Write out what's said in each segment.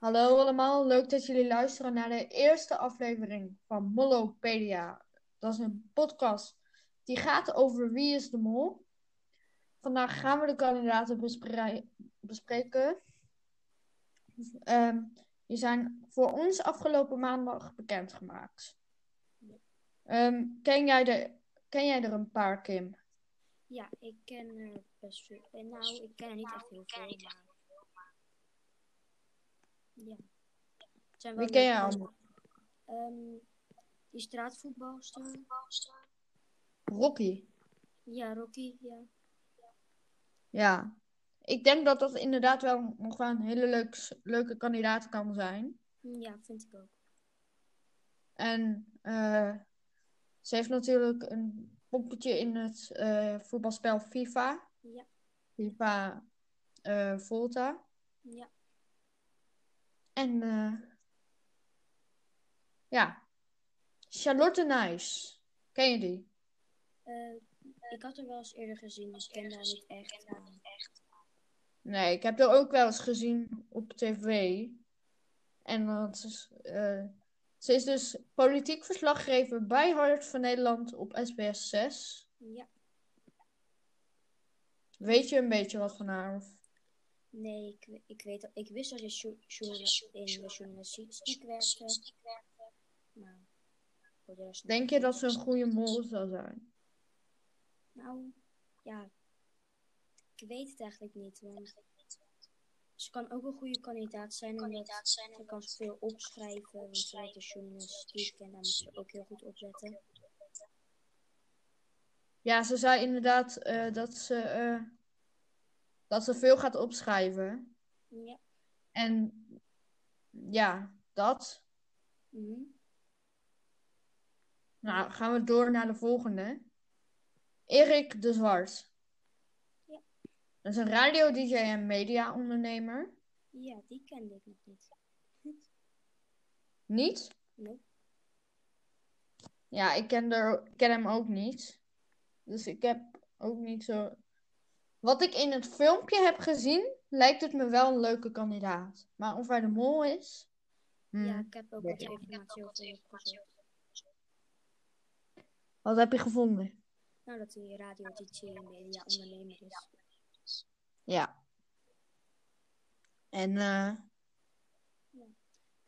Hallo allemaal, leuk dat jullie luisteren naar de eerste aflevering van Molopedia. Dat is een podcast die gaat over Wie is de Mol. Vandaag gaan we de kandidaten bespre- bespreken. Ehm, die zijn voor ons afgelopen maandag bekendgemaakt. Ehm, ken, jij de, ken jij er een paar, Kim? Ja, ik ken er best veel. eh, Nou, ik ken er niet echt heel veel. Ja. Zijn Wie ken jij leuke- allemaal? Ehm, die straatvoetbalster. Rocky. Ja, Rocky, ja. Ja, ik denk dat dat inderdaad wel nog wel een hele leuk, leuke kandidaat kan zijn. Ja, vind ik ook. En eh, ze heeft natuurlijk een poppetje in het eh, voetbalspel FIFA. Ja, FIFA eh, Volta. ja. En eh, ja, Charlotte Nijs. Ken je die? Eh, ik had er wel eens eerder gezien, dus ik ken haar niet echt. Nee, ik heb er ook wel eens gezien op tv. En dat is, eh, ze is dus politiek verslaggever bij Hart van Nederland op SBS 6. Ja. Weet je een beetje wat van haar? Nee, ik, ik weet ik wist dat journal- in de journalistiek werkte. Maar voor de rest Denk je dat ze een goede mol zou zijn? Nou, ja. Ik weet het eigenlijk niet. Want ze kan ook een goede kandidaat zijn. Omdat ze kan veel opschrijven. Want ze weet de journalistiek. En daar moet ze ook heel goed op letten. Ja, ze zei inderdaad eh, dat, ze, eh, dat ze veel gaat opschrijven. Ja. En ja, dat. Mhm. Nou, gaan we door naar de volgende. Erik de Zwart. Ja. Dat is een radio-dj en media-ondernemer. Ja, die kende ik nog niet. Niet? Nope. Ja, ik ken, er, ik ken hem ook niet. Dus ik heb ook niet zo. Wat ik in het filmpje heb gezien, lijkt het me wel een leuke kandidaat. Maar of hij de mol is? Hmm. Ja, ik heb ook wat informatie over. Wat heb je gevonden? Nou, dat hij radio, DJ en media ondernemer is. Ja. En eh, Ik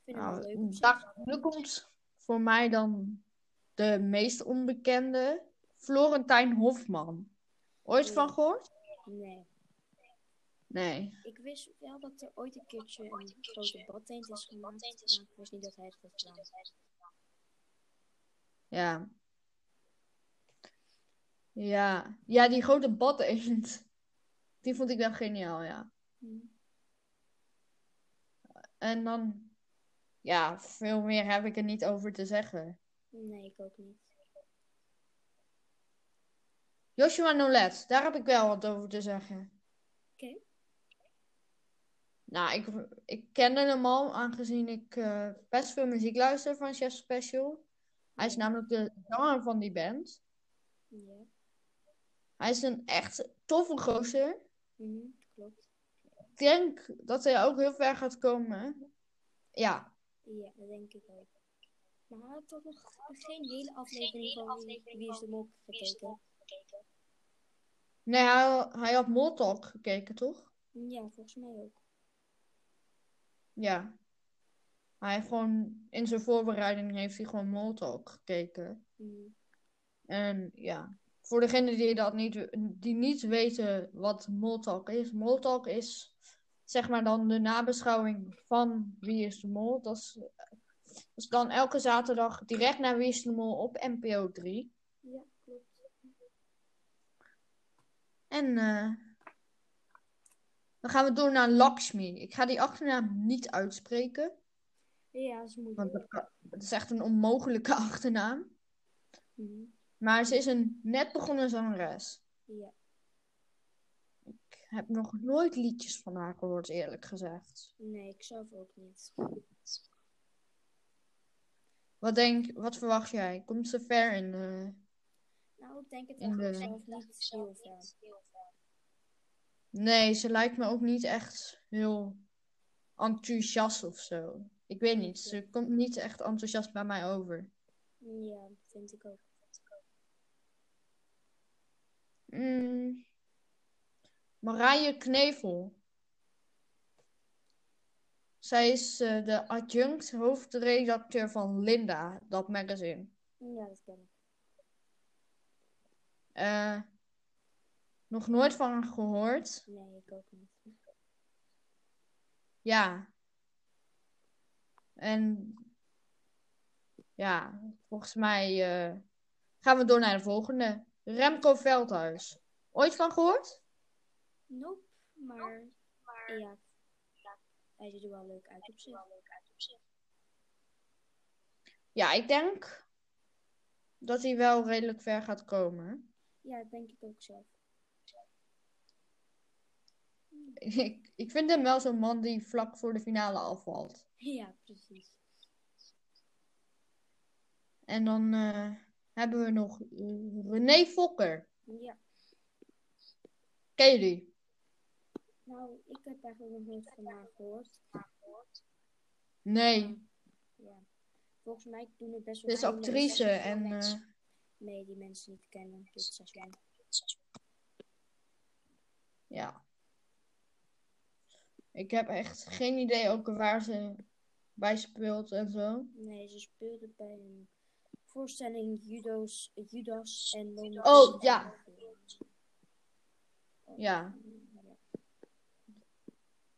vind hem wel nou, leuk. daar, nu komt voor mij dan de meest onbekende, Florentijn Hofman. Ooit Ja. van gehoord? Nee. Nee. Ik wist wel dat er ooit een keertje een grote badtent is gemaakt. Maar ik wist niet dat hij het had gedaan. Ja. Ja. Ja, die grote badeend. Die vond ik wel geniaal, ja. Hm. En dan, ja, veel meer heb ik er niet over te zeggen. Nee, ik ook niet. Joshua Nolet, daar heb ik wel wat over te zeggen. Oké. Nou, ik, ik kende hem al, aangezien ik eh, best veel muziek luister van Chef Special. Hij is namelijk de zanger van die band. Ja. Hij is een echt toffe gozer. Mhm, klopt. Ik denk dat hij ook heel ver gaat komen. Ja, Ja, dat denk ik ook. Maar hij had toch nog geen hele aflevering van Wie, is de Mol gekeken? Nee, hij, hij had Moltalk gekeken, toch? Ja, volgens mij ook. Ja. Hij heeft gewoon, in zijn voorbereiding heeft hij gewoon Moltalk gekeken. Mhm. En ja, voor degenen die dat niet, die niet weten wat Moltalk is. Moltalk is zeg maar dan de nabeschouwing van Wie is de Mol. Dat is, dat is dan elke zaterdag direct naar Wie is de Mol op NPO 3. Ja. En eh, dan gaan we door naar Lakshmi. Ik ga die achternaam niet uitspreken, Ja, dat is moeilijk. want dat het is echt een onmogelijke achternaam. Mhm. Maar ze is een net begonnen zangeres. Ja. Ik heb nog nooit liedjes van haar gehoord, eerlijk gezegd. Nee, ik zelf ook niet. Wat denk, wat verwacht jij? Komt ze ver in de... Nou, ik denk het zelf niet heel ver. Nee, ze lijkt me ook niet echt heel enthousiast of zo. Ik weet niet. Ze komt niet echt enthousiast bij mij over. Ja, vind ik ook. Mm. Marije Knevel. Zij is eh, de adjunct hoofdredacteur van Linda, dat magazine. Ja, dat ken ik. Eh, nog nooit van haar gehoord. Nee, ik ook niet. Ja. En ja, volgens mij eh, gaan we door naar de volgende. Remco Veldhuis. Ooit van gehoord? Nope, maar, ja, hij ziet er wel leuk uit op zich. Ja, ik denk dat hij wel redelijk ver gaat komen. Ja, dat denk ik ook zelf. Ik, ik vind hem wel zo'n man die vlak voor de finale afvalt. Ja, precies. En dan eh, hebben we nog René Fokker. Ja, Ken je die? nou, ik heb eigenlijk nog nooit van haar gehoord. Nee, Ja. Volgens mij doen er best ze wel is veel actrice en Nee, die mensen niet kennen dit ja. Ik heb echt geen idee ook waar ze bij speelt en zo. Nee, ze speelde bij een voorstelling Judo's, Judas en Londen. Oh, ja. Ja.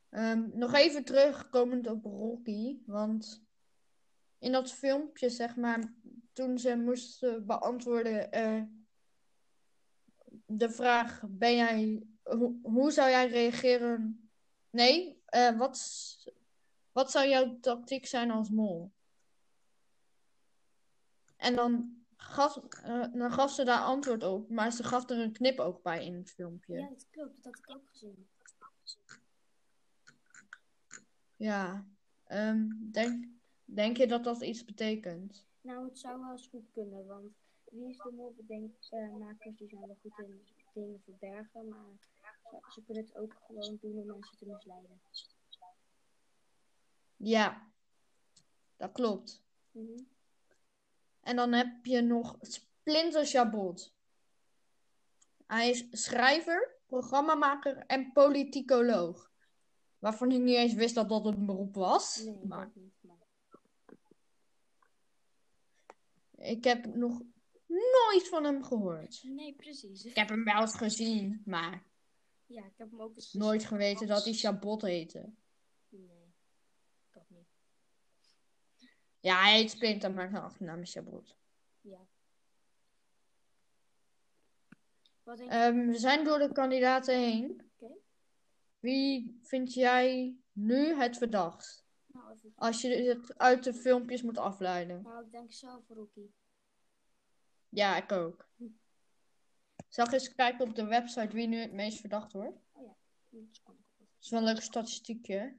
Ehm, nog even terugkomend op Rocky, want in dat filmpje, zeg maar, toen ze moesten beantwoorden eh, de vraag, ben jij, hoe, hoe zou jij reageren? Nee, eh, wat, wat zou jouw tactiek zijn als mol? En dan gaf, eh, dan gaf ze daar antwoord op, maar ze gaf er een knipoog bij in het filmpje. Ja, dat klopt. Dat had ik ook gezien. Ja, ehm, denk, denk je dat dat iets betekent? Nou, het zou wel eens goed kunnen, want wie is de mol bedenkmakers, die zijn wel goed in dingen verbergen, maar ze, ze kunnen het ook gewoon doen om mensen te misleiden. Ja, dat klopt. Mhm. En dan heb je nog Splinter Chabot. Hij is schrijver, programmamaker en politicoloog. Waarvan ik niet eens wist dat dat een beroep was. Nee, maar niet. Maar... ik heb nog nooit van hem gehoord. Nee, precies. Ik heb hem wel eens gezien, maar Ja, ik heb hem ook eens nooit geweten dat hij Chabot heette. Nee, ook niet. Ja, hij heet Splinter, maar zijn achternaam is Chabot. Ja. Wat denk Ehm, we zijn door de kandidaten heen. Oké. Wie vind jij nu het verdacht? Nou. Als je het uit de filmpjes moet afleiden. nou, ik denk zelf Rocky. Ja, ik ook. Zal ik eens kijken op de website wie nu het meest verdacht wordt? Ik ook. Dat is wel een leuk statistiekje.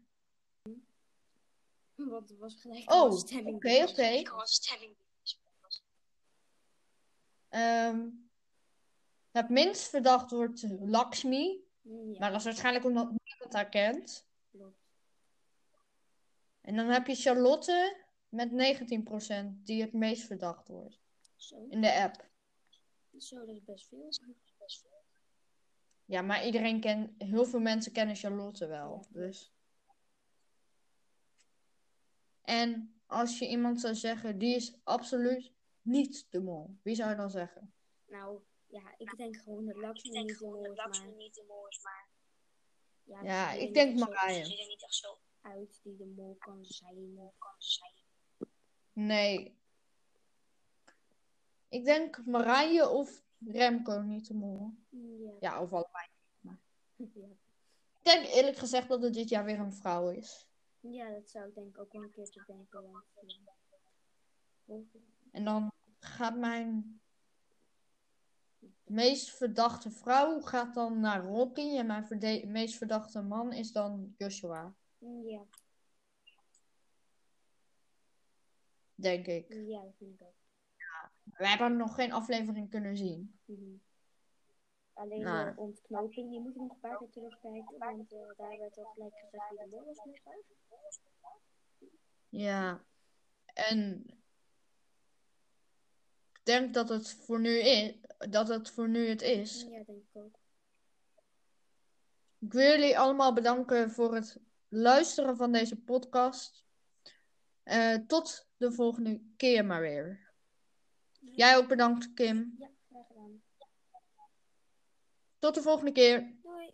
Want het was gelijk Oh, een oké, stemming. oké. Ehm, het minst verdacht wordt Lakshmi. Ja, Maar dat is waarschijnlijk omdat niemand haar kent. klopt. En dan heb je Charlotte met 19% die het meest verdacht wordt. Zo. In de app. Zo, dat is best veel. Ja, maar iedereen kent, heel veel mensen kennen Charlotte wel. Ja. Dus. En als je iemand zou zeggen, die is absoluut niet de mol. Wie zou je dan zeggen? Nou, ja, ik denk gewoon dat Lakshmi niet de mol is, maar... Ja, ik niet denk echt zo Marije. Uit die de mol kan zijn. Nee. Ik denk Marije of Remco niet de mol. Ja. Ja, of allebei. Ja. Ik denk eerlijk gezegd dat het dit jaar weer een vrouw is. ja, dat zou ik denk ik ook wel een keertje denken. Want. En dan gaat mijn meest verdachte vrouw gaat dan naar Rocky. En mijn meest verdachte man is dan Joshua. Ja, Denk ik. ja, dat vind ik ook. We hebben nog geen aflevering kunnen zien. Mhm. Alleen Nou. de ontknoping, die moet ik nog een paar keer terugkijken. Want eh, daar werd al gelijk gezegd wie de mol was met. Ja. En ik denk dat het voor nu is, dat het voor nu het is. Ja, denk ik ook. Ik wil jullie allemaal bedanken voor het luisteren van deze podcast. Eh, tot de volgende keer maar weer. Jij ook bedankt, Kim. Ja, graag gedaan. Tot de volgende keer. Doei!